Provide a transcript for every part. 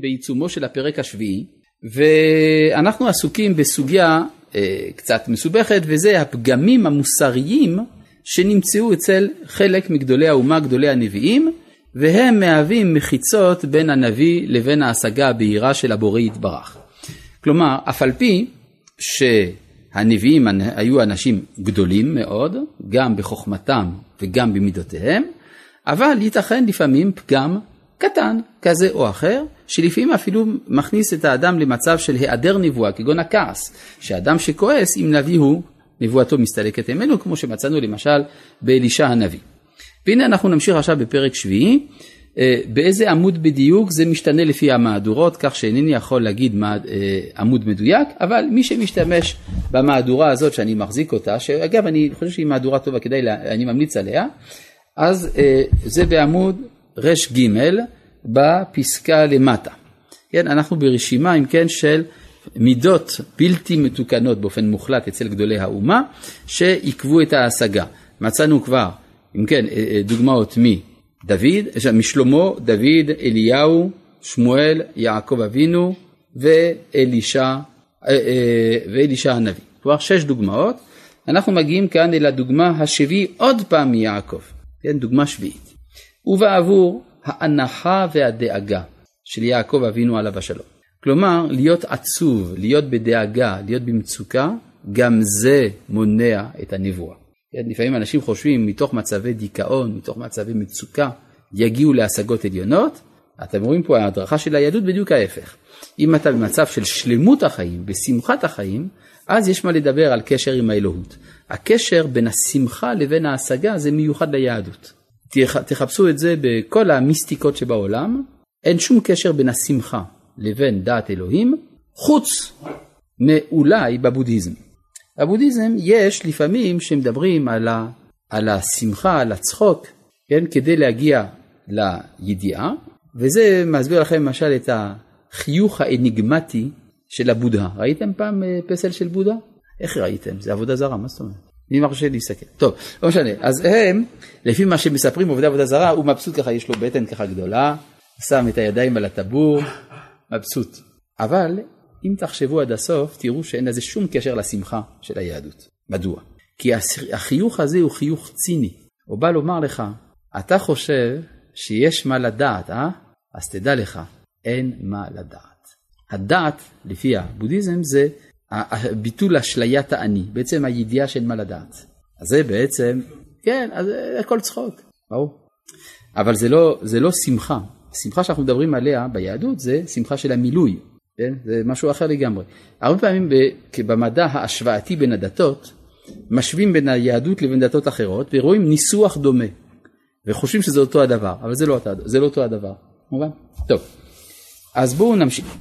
בעיצומו של הפרק השביעי, ואנחנו עסוקים בסוגיה אה, קצת מסובכת, וזה הפגמים המוסריים שנמצאו אצל חלק מגדולי האומה, גדולי הנביאים, והם מהווים מחיצות בין הנביא לבין ההשגה הבהירה של הבורא יתברך. כלומר, אף על פי שהנביאים היו אנשים גדולים מאוד, גם בחוכמתם וגם במידותיהם, אבל ייתכן לפעמים פגם קטן כזה או אחר, שלפעמים אפילו מכניס את האדם למצב של היעדר נבואה, כגון הכעס, שאדם שכועס, אם נביא הוא, נבואתו מסתלקת ממנו, כמו שמצאנו למשל באלישע הנביא. והנה אנחנו נמשיך עכשיו בפרק שביעי, אה, באיזה עמוד בדיוק זה משתנה לפי המהדורות, כך שאינני יכול להגיד מה, אה, עמוד מדויק, אבל מי שמשתמש במהדורה הזאת שאני מחזיק אותה, שאגב אני חושב שהיא מהדורה טובה, כדאי, לה, אני ממליץ עליה, אז אה, זה בעמוד ר"ג בפסקה למטה. כן, אנחנו ברשימה אם כן של מידות בלתי מתוקנות באופן מוחלט אצל גדולי האומה שעיכבו את ההשגה. מצאנו כבר, אם כן, אה, אה, דוגמאות מדוד, משלמה, דוד, אליהו, שמואל, יעקב אבינו ואלישע, ואלישע הנביא. כלומר שש דוגמאות. אנחנו מגיעים כאן אל הדוגמה השביעי עוד פעם מיעקב. כן, דוגמה שביעית. ובעבור האנחה והדאגה של יעקב אבינו עליו השלום. כלומר, להיות עצוב, להיות בדאגה, להיות במצוקה, גם זה מונע את הנבואה. לפעמים אנשים חושבים מתוך מצבי דיכאון, מתוך מצבי מצוקה, יגיעו להשגות עליונות. אתם רואים פה ההדרכה של היהדות בדיוק ההפך. אם אתה במצב של שלמות החיים, בשמחת החיים, אז יש מה לדבר על קשר עם האלוהות. הקשר בין השמחה לבין ההשגה זה מיוחד ליהדות. תחפשו את זה בכל המיסטיקות שבעולם, אין שום קשר בין השמחה לבין דעת אלוהים, חוץ מאולי בבודהיזם. בבודהיזם יש לפעמים שמדברים על, ה, על השמחה, על הצחוק, כן, כדי להגיע לידיעה, וזה מסביר לכם למשל את החיוך האניגמטי של הבודה. ראיתם פעם אה, פסל של בודה? איך ראיתם? זה עבודה זרה, מה זאת אומרת? מי מרשה להסתכל? טוב, לא משנה. אז הם, לפי מה שמספרים עובדי עבודה זרה, הוא מבסוט ככה, יש לו בטן ככה גדולה, שם את הידיים על הטבור, מבסוט. אבל אם תחשבו עד הסוף, תראו שאין לזה שום קשר לשמחה של היהדות. מדוע? כי החיוך הזה הוא חיוך ציני. הוא בא לומר לך, אתה חושב שיש מה לדעת, אה? אז תדע לך, אין מה לדעת. הדעת, לפי הבודהיזם, זה ביטול אשליית האני, בעצם הידיעה של מה לדעת. אז זה בעצם, כן, אז הכל צחוק, ברור. אבל זה לא, זה לא שמחה. השמחה שאנחנו מדברים עליה ביהדות זה שמחה של המילוי, כן? זה משהו אחר לגמרי. הרבה פעמים במדע ההשוואתי בין הדתות, משווים בין היהדות לבין דתות אחרות ורואים ניסוח דומה וחושבים שזה אותו הדבר, אבל זה לא, זה לא אותו הדבר, מובן? טוב, אז בואו נמשיך.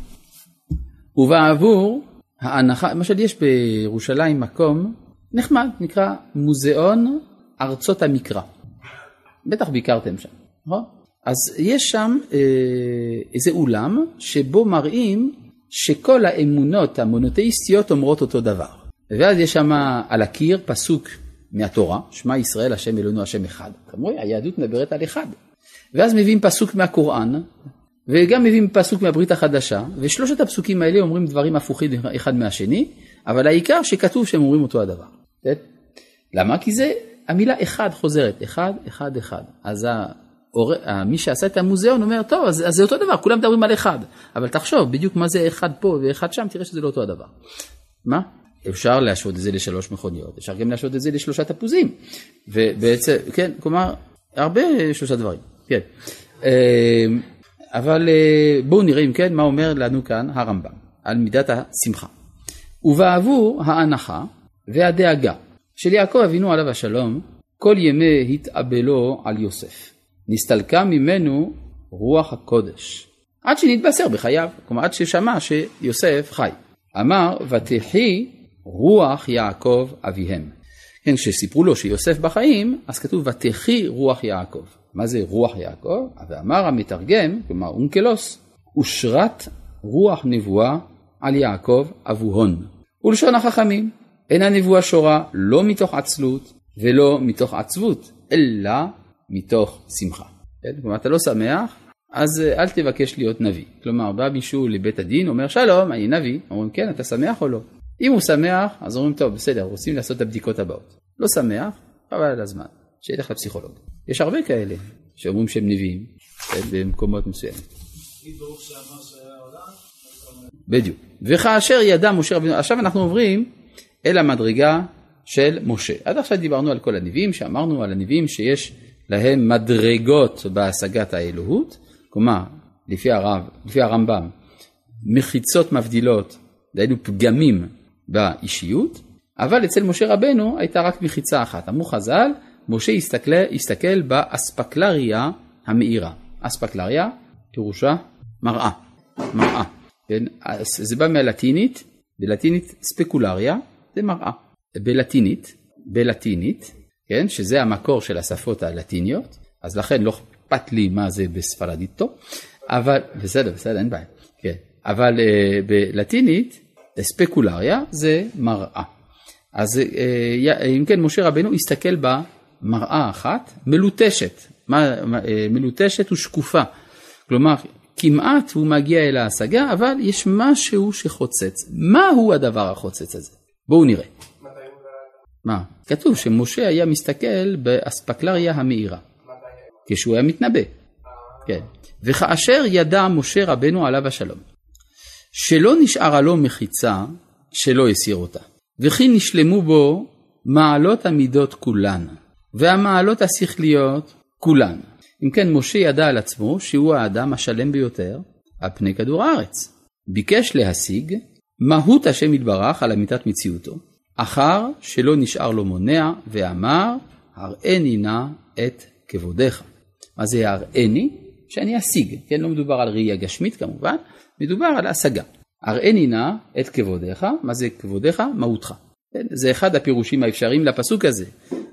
ובעבור ההנחה, למשל יש בירושלים מקום נחמד, נקרא מוזיאון ארצות המקרא. בטח ביקרתם שם, נכון? אז יש שם אה, איזה אולם שבו מראים שכל האמונות המונותאיסטיות אומרות אותו דבר. ואז יש שם על הקיר פסוק מהתורה, שמע ישראל השם אלוהינו השם אחד. כמובן היהדות מדברת על אחד. ואז מביאים פסוק מהקוראן, וגם מביאים פסוק מהברית החדשה, ושלושת הפסוקים האלה אומרים דברים הפוכים אחד מהשני, אבל העיקר שכתוב שהם אומרים אותו הדבר. כן? למה? כי זה, המילה אחד חוזרת, אחד, אחד, אחד. אז מי שעשה את המוזיאון אומר, טוב, אז, אז זה אותו דבר, כולם מדברים על אחד. אבל תחשוב, בדיוק מה זה אחד פה ואחד שם, תראה שזה לא אותו הדבר. מה? אפשר להשוות את זה לשלוש מכוניות, אפשר גם להשוות את זה לשלושה תפוזים. ובעצם, כן, כלומר, הרבה שלושה דברים, כן. אבל אה, בואו נראה אם כן מה אומר לנו כאן הרמב"ם על מידת השמחה. ובעבור ההנחה והדאגה של יעקב אבינו עליו השלום כל ימי התאבלו על יוסף. נסתלקה ממנו רוח הקודש עד שנתבשר בחייו, כלומר עד ששמע שיוסף חי. אמר ותחי רוח יעקב אביהם. כן, כשסיפרו לו שיוסף בחיים, אז כתוב ותחי רוח יעקב. מה זה רוח יעקב? ואמר המתרגם, כלומר אונקלוס, אושרת רוח נבואה על יעקב אבוהון. ולשון החכמים, אין הנבואה שורה לא מתוך עצלות ולא מתוך עצבות, אלא מתוך שמחה. כן? כלומר, אתה לא שמח, אז אל תבקש להיות נביא. כלומר, בא מישהו לבית הדין, אומר שלום, אני נביא. אומרים כן, אתה שמח או לא? אם הוא שמח, אז אומרים טוב, בסדר, רוצים לעשות את הבדיקות הבאות. לא שמח, חבל על הזמן, שילך לפסיכולוג. יש הרבה כאלה שאומרים שהם נביאים במקומות מסוימים. בדיוק. וכאשר ידע משה רבינו, עכשיו אנחנו עוברים אל המדרגה של משה. עד עכשיו דיברנו על כל הנביאים, שאמרנו על הנביאים שיש להם מדרגות בהשגת האלוהות, כלומר, לפי, הרב, לפי הרמב"ם, מחיצות מבדילות, דהיינו פגמים באישיות, אבל אצל משה רבנו הייתה רק מחיצה אחת. אמרו חז"ל, משה הסתכל, הסתכל באספקלריה המאירה. אספקלריה, פירושה מראה, מראה. כן? זה בא מהלטינית, בלטינית ספקולריה זה מראה. בלטינית, בלטינית, כן? שזה המקור של השפות הלטיניות, אז לכן לא אכפת לי מה זה בספרדיטו, אבל בסדר, בסדר, אין בעיה. כן. אבל uh, בלטינית, ספקולריה זה מראה. אז uh, אם כן, משה רבנו הסתכל במראה אחת מלוטשת, uh, מלוטשת ושקופה. כלומר, כמעט הוא מגיע אל ההשגה, אבל יש משהו שחוצץ. מהו הדבר החוצץ הזה? בואו נראה. מה? כתוב שמשה היה מסתכל באספקלריה המאירה. כשהוא היה מתנבא. כן. וכאשר ידע משה רבנו עליו השלום, שלא נשארה לו מחיצה שלא הסיר אותה, וכי נשלמו בו מעלות המידות כולן, והמעלות השכליות כולן. אם כן, משה ידע על עצמו שהוא האדם השלם ביותר על פני כדור הארץ. ביקש להשיג מהות השם יתברך על אמיתת מציאותו, אחר שלא נשאר לו מונע, ואמר, הראני נא את כבודיך. מה זה הראני? שאני אשיג, כן? לא מדובר על ראייה גשמית כמובן, מדובר על השגה. הראני נא את כבודיך, מה זה כבודיך? מהותך. זה אחד הפירושים האפשריים לפסוק הזה.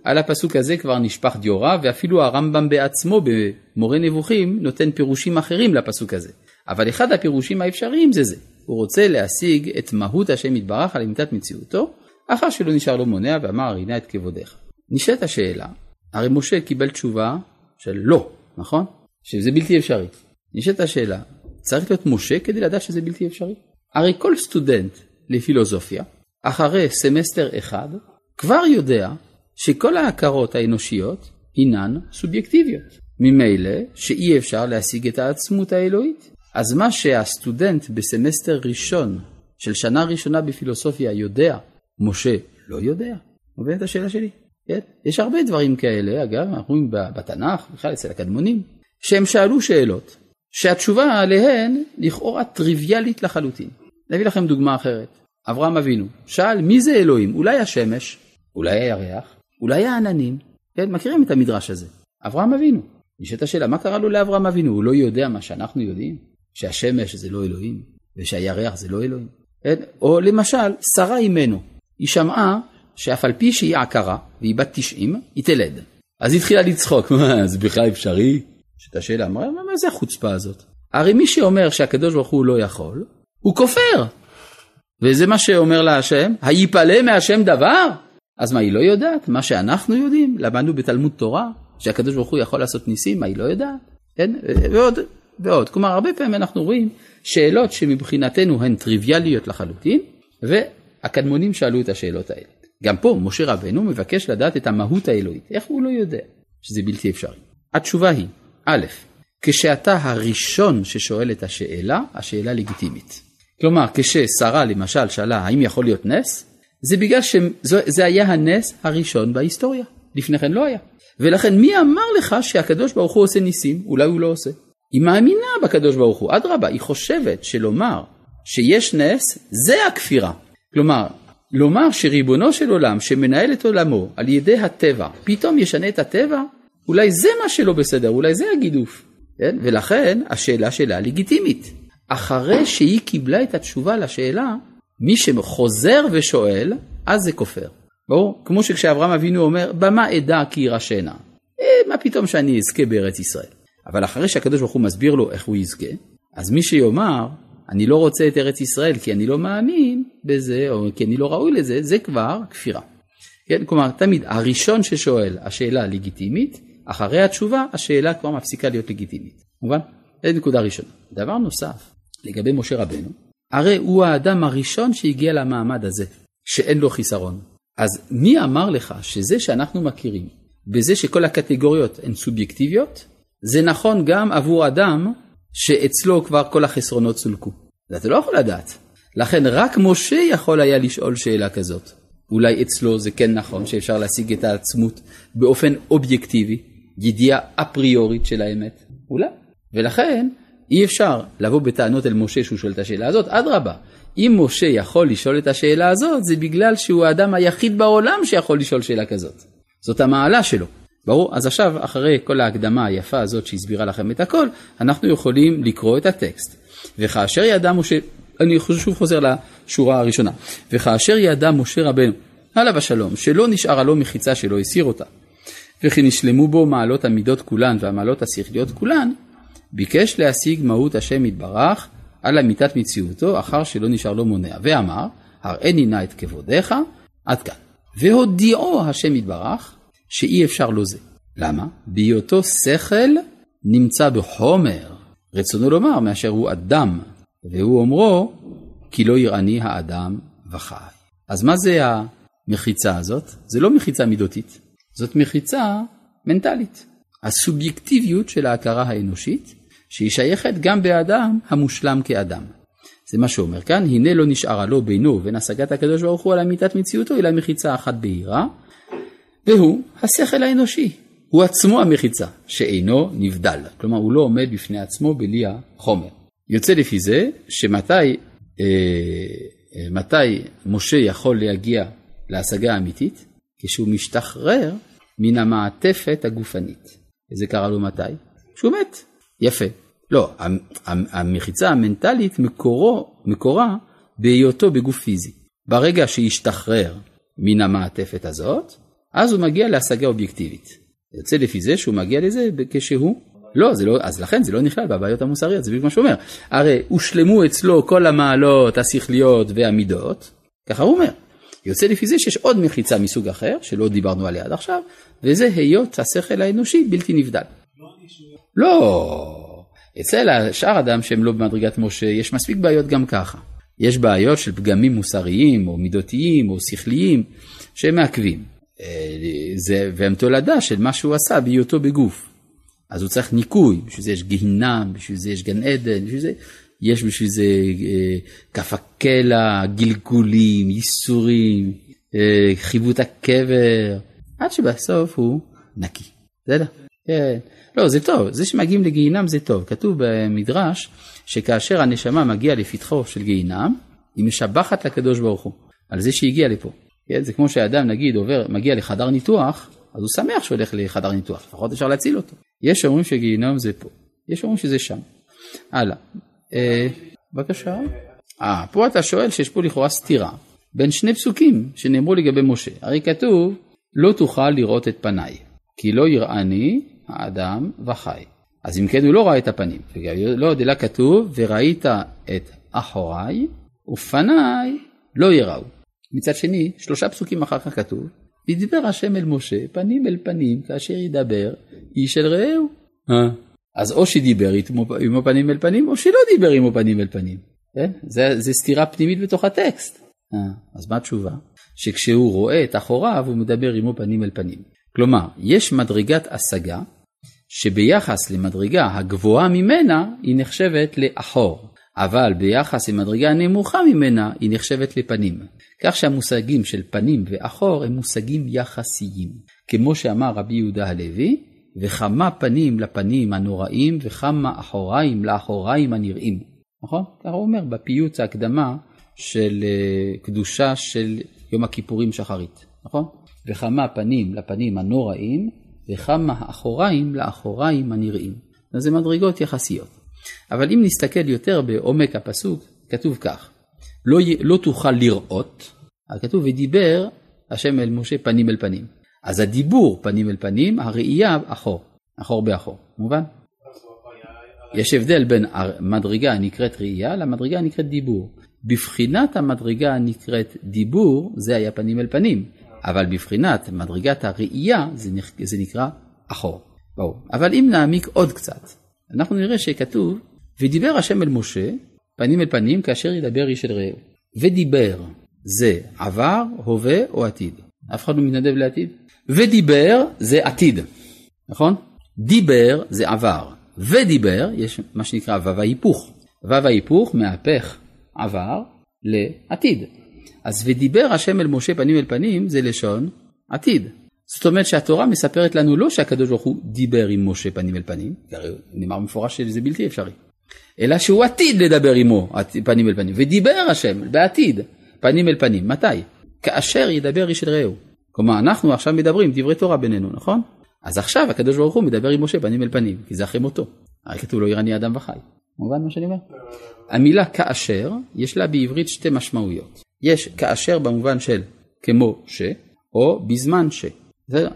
על הפסוק הזה כבר נשפך דיורה, ואפילו הרמב"ם בעצמו במורה נבוכים נותן פירושים אחרים לפסוק הזה. אבל אחד הפירושים האפשריים זה זה. הוא רוצה להשיג את מהות השם יתברך על אמיתת מציאותו, אחר שלא נשאר לו מונע ואמר הנה את כבודיך. נשאלת השאלה, הרי משה קיבל תשובה של לא, נכון? שזה בלתי אפשרי. נשאלת השאלה, צריך להיות משה כדי לדעת שזה בלתי אפשרי? הרי כל סטודנט לפילוסופיה, אחרי סמסטר אחד, כבר יודע שכל ההכרות האנושיות הינן סובייקטיביות. ממילא שאי אפשר להשיג את העצמות האלוהית. אז מה שהסטודנט בסמסטר ראשון של שנה ראשונה בפילוסופיה יודע, משה לא יודע. מבין את השאלה שלי? כן? יש הרבה דברים כאלה, אגב, אנחנו רואים בתנ"ך, בכלל אצל הקדמונים, שהם שאלו שאלות, שהתשובה עליהן לכאורה טריוויאלית לחלוטין. נביא לכם דוגמה אחרת. אברהם אבינו שאל מי זה אלוהים? אולי השמש? אולי הירח? אולי העננים? כן, מכירים את המדרש הזה. אברהם אבינו. נשאלת השאלה, מה קרה לו לאברהם אבינו? הוא לא יודע מה שאנחנו יודעים? שהשמש זה לא אלוהים, ושהירח זה לא אלוהים? כן? או למשל, שרה אימנו, היא שמעה שאף על פי שהיא עקרה, והיא בת 90, היא תלד. אז היא התחילה לצחוק, מה, זה בכלל אפשרי? יש את השאלה, מה, מה זה החוצפה הזאת? הרי מי שאומר שהקדוש ברוך הוא לא יכול, הוא כופר. וזה מה שאומר לה השם, היפלא מהשם דבר? אז מה, היא לא יודעת? מה שאנחנו יודעים? למדנו בתלמוד תורה, שהקדוש ברוך הוא יכול לעשות ניסים, מה היא לא יודעת? כן? ועוד, ועוד. כלומר, הרבה פעמים אנחנו רואים שאלות שמבחינתנו הן טריוויאליות לחלוטין, והקדמונים שאלו את השאלות האלה. גם פה, משה רבנו מבקש לדעת את המהות האלוהית. איך הוא לא יודע שזה בלתי אפשרי? התשובה היא, א', כשאתה הראשון ששואל את השאלה, השאלה לגיטימית. כלומר, כששרה למשל שאלה האם יכול להיות נס, זה בגלל שזה היה הנס הראשון בהיסטוריה. לפני כן לא היה. ולכן מי אמר לך שהקדוש ברוך הוא עושה ניסים? אולי הוא לא עושה. היא מאמינה בקדוש ברוך הוא, אדרבה, היא חושבת שלומר שיש נס, זה הכפירה. כלומר, לומר שריבונו של עולם שמנהל את עולמו על ידי הטבע, פתאום ישנה את הטבע, אולי זה מה שלא בסדר, אולי זה הגידוף. כן? ולכן השאלה שלה לגיטימית. אחרי שהיא קיבלה את התשובה לשאלה, מי שחוזר ושואל, אז זה כופר. ברור? כמו שכשאברהם אבינו אומר, במה אדע כי ירשנה? אה, מה פתאום שאני אזכה בארץ ישראל? אבל אחרי שהקדוש ברוך הוא מסביר לו איך הוא יזכה, אז מי שיאמר, אני לא רוצה את ארץ ישראל כי אני לא מאמין בזה, או כי אני לא ראוי לזה, זה כבר כפירה. כן? כלומר, תמיד הראשון ששואל, השאלה לגיטימית, אחרי התשובה, השאלה כבר מפסיקה להיות לגיטימית. מובן? זה נקודה ראשונה. דבר נוסף, לגבי משה רבנו, הרי הוא האדם הראשון שהגיע למעמד הזה, שאין לו חיסרון. אז מי אמר לך שזה שאנחנו מכירים, בזה שכל הקטגוריות הן סובייקטיביות, זה נכון גם עבור אדם שאצלו כבר כל החסרונות סולקו. אתה לא יכול לדעת. לכן רק משה יכול היה לשאול שאלה כזאת. אולי אצלו זה כן נכון שאפשר להשיג את העצמות באופן אובייקטיבי, ידיעה אפריורית של האמת. אולי. ולכן אי אפשר לבוא בטענות אל משה שהוא שואל את השאלה הזאת, אדרבה. אם משה יכול לשאול את השאלה הזאת, זה בגלל שהוא האדם היחיד בעולם שיכול לשאול שאלה כזאת. זאת המעלה שלו. ברור? אז עכשיו, אחרי כל ההקדמה היפה הזאת שהסבירה לכם את הכל, אנחנו יכולים לקרוא את הטקסט. וכאשר ידע משה, אני שוב חוזר לשורה הראשונה, וכאשר ידע משה רבנו, עליו השלום, שלא נשארה לו מחיצה שלא הסיר אותה, וכי נשלמו בו מעלות המידות כולן והמעלות השכליות כולן, ביקש להשיג מהות השם יתברך על אמיתת מציאותו, אחר שלא נשאר לו מונע, ואמר, הראני נא את כבודיך, עד כאן. והודיעו השם יתברך, שאי אפשר לו זה. למה? בהיותו שכל נמצא בחומר, רצונו לומר, מאשר הוא אדם, והוא אומרו, כי לא יראני האדם וחי. אז מה זה המחיצה הזאת? זה לא מחיצה מידותית, זאת מחיצה מנטלית. הסובייקטיביות של ההכרה האנושית, שהיא שייכת גם באדם המושלם כאדם. זה מה שאומר כאן, הנה לא נשארה לו בינו ובין השגת הקדוש ברוך הוא על אמיתת מציאותו, אלא מחיצה אחת בהירה, והוא השכל האנושי, הוא עצמו המחיצה, שאינו נבדל. כלומר, הוא לא עומד בפני עצמו בלי החומר. יוצא לפי זה שמתי אה, אה, מתי משה יכול להגיע להשגה האמיתית? כשהוא משתחרר מן המעטפת הגופנית. וזה קרה לו מתי? כשהוא מת. יפה. לא, המחיצה המנטלית מקורו, מקורה בהיותו בגוף פיזי. ברגע שהשתחרר מן המעטפת הזאת, אז הוא מגיע להשגה אובייקטיבית. יוצא לפי זה שהוא מגיע לזה כשהוא, לא, זה לא, אז לכן זה לא נכלל בבעיות המוסריות, זה בדיוק מה שהוא אומר. הרי הושלמו אצלו כל המעלות השכליות והמידות, ככה הוא אומר. יוצא לפי זה שיש עוד מחיצה מסוג אחר, שלא דיברנו עליה עד עכשיו, וזה היות השכל האנושי בלתי נבדל. לא, אצל שאר אדם שהם לא במדרגת משה, יש מספיק בעיות גם ככה. יש בעיות של פגמים מוסריים, או מידותיים, או שכליים, שהם מעכבים. אה, זה, והם תולדה של מה שהוא עשה בהיותו בגוף. אז הוא צריך ניקוי, בשביל זה יש גיהינם, בשביל זה יש גן עדן, בשביל זה יש בשביל זה אה, כף הקלע, גלגולים, ייסורים, אה, חיווט הקבר, עד שבסוף הוא נקי. בסדר? כן. לא, זה טוב, זה שמגיעים לגיהינם זה טוב. כתוב במדרש שכאשר הנשמה מגיעה לפתחו של גיהינם, היא משבחת לקדוש ברוך הוא על זה שהגיע לפה. כן? זה כמו שאדם נגיד עובר, מגיע לחדר ניתוח, אז הוא שמח שהוא הולך לחדר ניתוח, לפחות אפשר להציל אותו. יש אומרים שגיהינום זה פה, יש אומרים שזה שם. הלאה. אה, בבקשה. אה, פה אתה שואל שיש פה לכאורה סתירה בין שני פסוקים שנאמרו לגבי משה. הרי כתוב, לא תוכל לראות את פניי, כי לא יראני האדם וחי. אז אם כן הוא לא ראה את הפנים. לא עוד אלא כתוב, וראית את אחוריי, ופניי לא יראו. מצד שני, שלושה פסוקים אחר כך כתוב, וידבר השם אל משה פנים אל פנים כאשר ידבר איש אל רעהו. אז או שדיבר עמו פנים אל פנים, או שלא דיבר עמו פנים אל פנים. כן? זה, זה סתירה פנימית בתוך הטקסט. אה, אז מה התשובה? שכשהוא רואה את אחוריו, הוא מדבר עמו פנים אל פנים. כלומר, יש מדרגת השגה, שביחס למדרגה הגבוהה ממנה, היא נחשבת לאחור. אבל ביחס למדרגה הנמוכה ממנה היא נחשבת לפנים. כך שהמושגים של פנים ואחור הם מושגים יחסיים. כמו שאמר רבי יהודה הלוי, וכמה פנים לפנים הנוראים וכמה אחוריים לאחוריים הנראים. נכון? ככה הוא אומר בפיוט ההקדמה של אה, קדושה של יום הכיפורים שחרית. נכון? וכמה פנים לפנים הנוראים וכמה אחוריים לאחוריים הנראים. אז זה מדרגות יחסיות. אבל אם נסתכל יותר בעומק הפסוק, כתוב כך, לא, לא תוכל לראות, כתוב ודיבר השם אל משה פנים אל פנים. אז הדיבור פנים אל פנים, הראייה אחור, אחור באחור, מובן? יש הבדל בין המדרגה הנקראת ראייה למדרגה הנקראת דיבור. בבחינת המדרגה הנקראת דיבור, זה היה פנים אל פנים, אבל בבחינת מדרגת הראייה, זה, נקרא אחור. ברור. אבל אם נעמיק עוד קצת, אנחנו נראה שכתוב, ודיבר השם אל משה, פנים אל פנים, כאשר ידבר איש אל רעהו. ודיבר, זה עבר, הווה או עתיד. אף אחד לא מתנדב לעתיד. ודיבר זה עתיד, נכון? דיבר זה עבר. ודיבר, יש מה שנקרא וו ההיפוך. וו ההיפוך מהפך עבר לעתיד. אז ודיבר השם אל משה פנים אל פנים זה לשון עתיד. זאת אומרת שהתורה מספרת לנו לא שהקדוש ברוך הוא דיבר עם משה פנים אל פנים, הרי נאמר מפורש שזה בלתי אפשרי, אלא שהוא עתיד לדבר עמו פנים אל פנים, ודיבר השם בעתיד פנים אל פנים, מתי? כאשר ידבר איש אל רעהו. כלומר אנחנו עכשיו מדברים דברי תורה בינינו, נכון? אז עכשיו הקדוש ברוך הוא מדבר עם משה פנים אל פנים, כי זה אחרי מותו. הרי כתוב לא ירני אדם וחי. מובן מה שאני אומר? המילה כאשר, יש לה בעברית שתי משמעויות. יש כאשר במובן של כמו ש, או בזמן ש.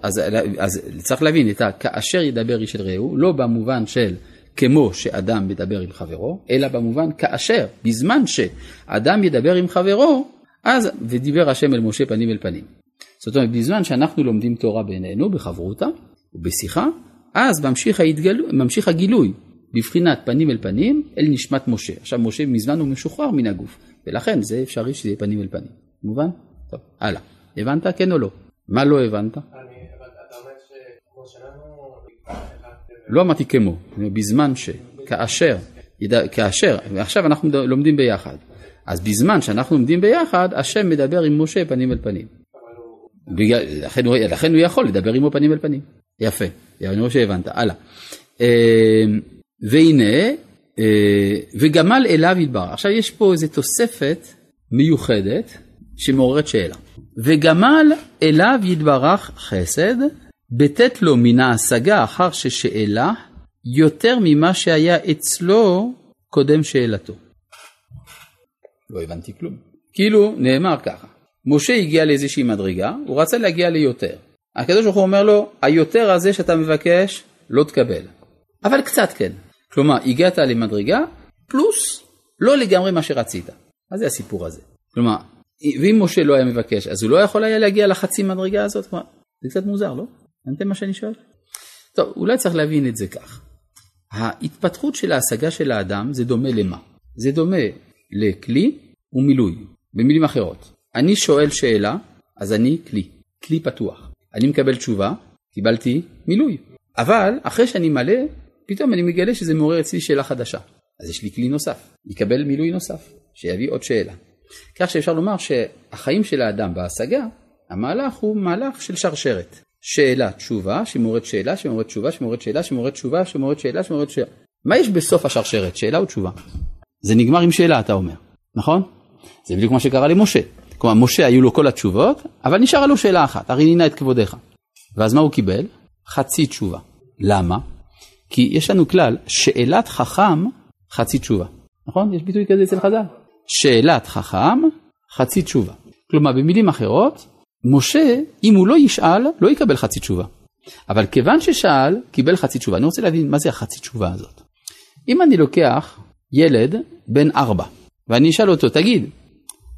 אז, אז צריך להבין את הכאשר ידבר איש אל רעהו, לא במובן של כמו שאדם מדבר עם חברו, אלא במובן כאשר, בזמן שאדם ידבר עם חברו, אז ודיבר השם אל משה פנים אל פנים. זאת אומרת, בזמן שאנחנו לומדים תורה בינינו, בחברותה ובשיחה, אז ממשיך, ההתגל... ממשיך הגילוי בבחינת פנים אל פנים אל נשמת משה. עכשיו משה מזמן הוא משוחרר מן הגוף, ולכן זה אפשרי שזה יהיה פנים אל פנים. מובן? טוב, הלאה. הבנת כן או לא? מה לא הבנת? לא אמרתי כמו, בזמן ש... כאשר, כאשר, ועכשיו אנחנו לומדים ביחד. אז בזמן שאנחנו לומדים ביחד, השם מדבר עם משה פנים אל פנים. בגלל, לכן, הוא, לכן הוא יכול לדבר עמו פנים אל פנים. יפה, אני רואה שהבנת, הלאה. אה, והנה, אה, וגמל אליו ידבר. עכשיו יש פה איזו תוספת מיוחדת שמעוררת שאלה. וגמל אליו יתברך חסד, בתת לו מן ההשגה אחר ששאלה, יותר ממה שהיה אצלו קודם שאלתו. לא הבנתי כלום. כאילו נאמר ככה, משה הגיע לאיזושהי מדרגה, הוא רצה להגיע ליותר. הקדוש ברוך הוא אומר לו, היותר הזה שאתה מבקש, לא תקבל. אבל קצת כן. כלומר, הגעת למדרגה, פלוס לא לגמרי מה שרצית. מה זה הסיפור הזה? כלומר, ואם משה לא היה מבקש, אז הוא לא יכול היה להגיע לחצי מדרגה הזאת? כלומר, זה קצת מוזר, לא? הבנתם מה שאני שואל? טוב, אולי צריך להבין את זה כך. ההתפתחות של ההשגה של האדם זה דומה למה? זה דומה לכלי ומילוי. במילים אחרות, אני שואל שאלה, אז אני כלי, כלי פתוח. אני מקבל תשובה, קיבלתי מילוי. אבל אחרי שאני מלא, פתאום אני מגלה שזה מעורר אצלי שאלה חדשה. אז יש לי כלי נוסף, יקבל מילוי נוסף, שיביא עוד שאלה. כך שאפשר לומר שהחיים של האדם בהשגה, המהלך הוא מהלך של שרשרת. שאלה, תשובה, שמעוררת שאלה, שמעוררת תשובה, שמעוררת שאלה, שמעוררת תשובה, שמעוררת שאלה, שמעוררת שאלה. מה יש בסוף השרשרת? שאלה או תשובה? זה נגמר עם שאלה, אתה אומר, נכון? זה בדיוק מה שקרה למשה. כלומר, משה היו לו כל התשובות, אבל נשארה לו שאלה אחת, הרי נינה את כבודיך. ואז מה הוא קיבל? חצי תשובה. למה? כי יש לנו כלל, שאלת חכם, חצי תשובה. נכון? יש ביטוי כזה אצל חז"ל. שאלת חכם, חצי תשובה. כלומר, במילים אחרות, משה, אם הוא לא ישאל, לא יקבל חצי תשובה. אבל כיוון ששאל, קיבל חצי תשובה. אני רוצה להבין מה זה החצי תשובה הזאת. אם אני לוקח ילד בן ארבע, ואני אשאל אותו, תגיד,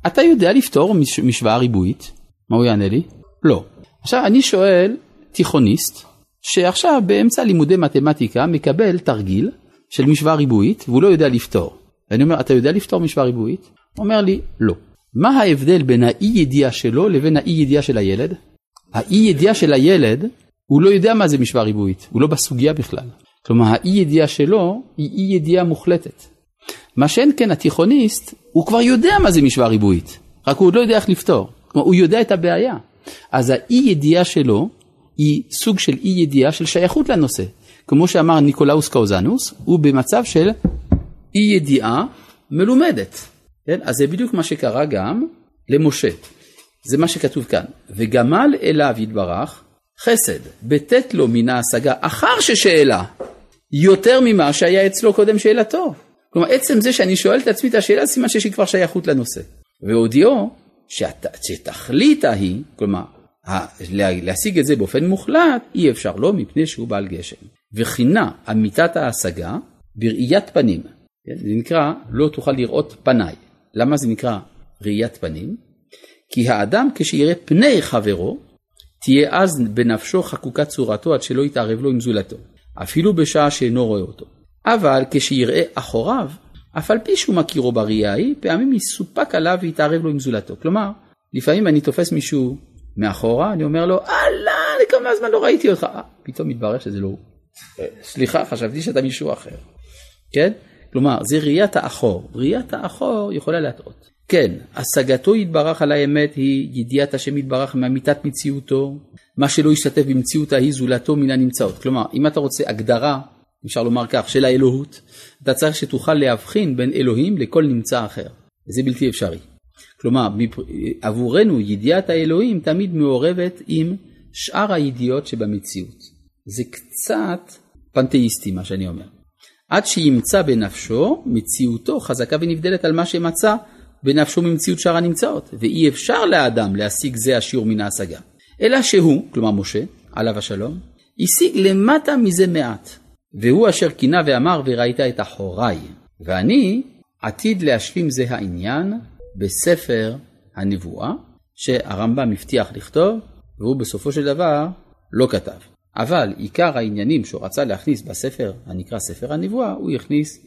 אתה יודע לפתור מש, משוואה ריבועית? מה הוא יענה לי? לא. עכשיו אני שואל תיכוניסט, שעכשיו באמצע לימודי מתמטיקה מקבל תרגיל של משוואה ריבועית והוא לא יודע לפתור. ואני אומר, אתה יודע לפתור משוואה ריבועית? הוא אומר לי, לא. מה ההבדל בין האי ידיעה שלו לבין האי ידיעה של הילד? האי ידיעה של הילד, הוא לא יודע מה זה משוואה ריבועית, הוא לא בסוגיה בכלל. כלומר, האי ידיעה שלו היא אי ידיעה מוחלטת. מה שאין כן התיכוניסט, הוא כבר יודע מה זה משוואה ריבועית, רק הוא עוד לא יודע איך לפתור. כלומר, הוא יודע את הבעיה. אז האי ידיעה שלו היא סוג של אי ידיעה של שייכות לנושא. כמו שאמר ניקולאוס קוזאנוס, הוא במצב של אי ידיעה מלומדת. כן? אז זה בדיוק מה שקרה גם למשה. זה מה שכתוב כאן. וגמל אליו יתברך חסד, בתת לו מן ההשגה אחר ששאלה, יותר ממה שהיה אצלו קודם שאלתו. כלומר, עצם זה שאני שואל את עצמי את השאלה, סימן שיש לי כבר שייכות לנושא. והודיעו שת, שתכלית ההיא, כלומר, להשיג את זה באופן מוחלט, אי אפשר לו מפני שהוא בעל גשם. וכינה אמיתת ההשגה בראיית פנים. כן? זה נקרא לא תוכל לראות פניי. למה זה נקרא ראיית פנים? כי האדם כשיראה פני חברו, תהיה אז בנפשו חקוקת צורתו עד שלא יתערב לו עם זולתו, אפילו בשעה שאינו רואה אותו. אבל כשיראה אחוריו, אף על פי שהוא מכירו בראייה ההיא, פעמים יסופק עליו ויתערב לו עם זולתו. כלומר, לפעמים אני תופס מישהו מאחורה, אני אומר לו, אהלן, כמה זמן לא ראיתי אותך. אה, פתאום מתברר שזה לא הוא. סליחה, חשבתי שאתה מישהו אחר. כן? כלומר, זה ראיית האחור. ראיית האחור יכולה להטעות. כן, השגתו יתברך על האמת היא ידיעת השם יתברך מאמיתת מציאותו, מה שלא ישתתף במציאות ההיא זולתו מן הנמצאות. כלומר, אם אתה רוצה הגדרה, אפשר לומר כך, של האלוהות, אתה צריך שתוכל להבחין בין אלוהים לכל נמצא אחר. זה בלתי אפשרי. כלומר, עבורנו ידיעת האלוהים תמיד מעורבת עם שאר הידיעות שבמציאות. זה קצת פנתאיסטי מה שאני אומר. עד שימצא בנפשו מציאותו חזקה ונבדלת על מה שמצא בנפשו ממציאות שאר הנמצאות, ואי אפשר לאדם להשיג זה השיעור מן ההשגה. אלא שהוא, כלומר משה, עליו השלום, השיג למטה מזה מעט, והוא אשר קינה ואמר וראית את אחוריי, ואני עתיד להשלים זה העניין בספר הנבואה, שהרמב"ם הבטיח לכתוב, והוא בסופו של דבר לא כתב. אבל עיקר העניינים שהוא רצה להכניס בספר הנקרא ספר הנבואה, הוא הכניס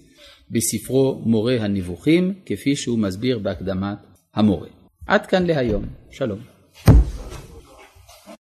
בספרו מורה הנבוכים, כפי שהוא מסביר בהקדמת המורה. עד כאן להיום. שלום.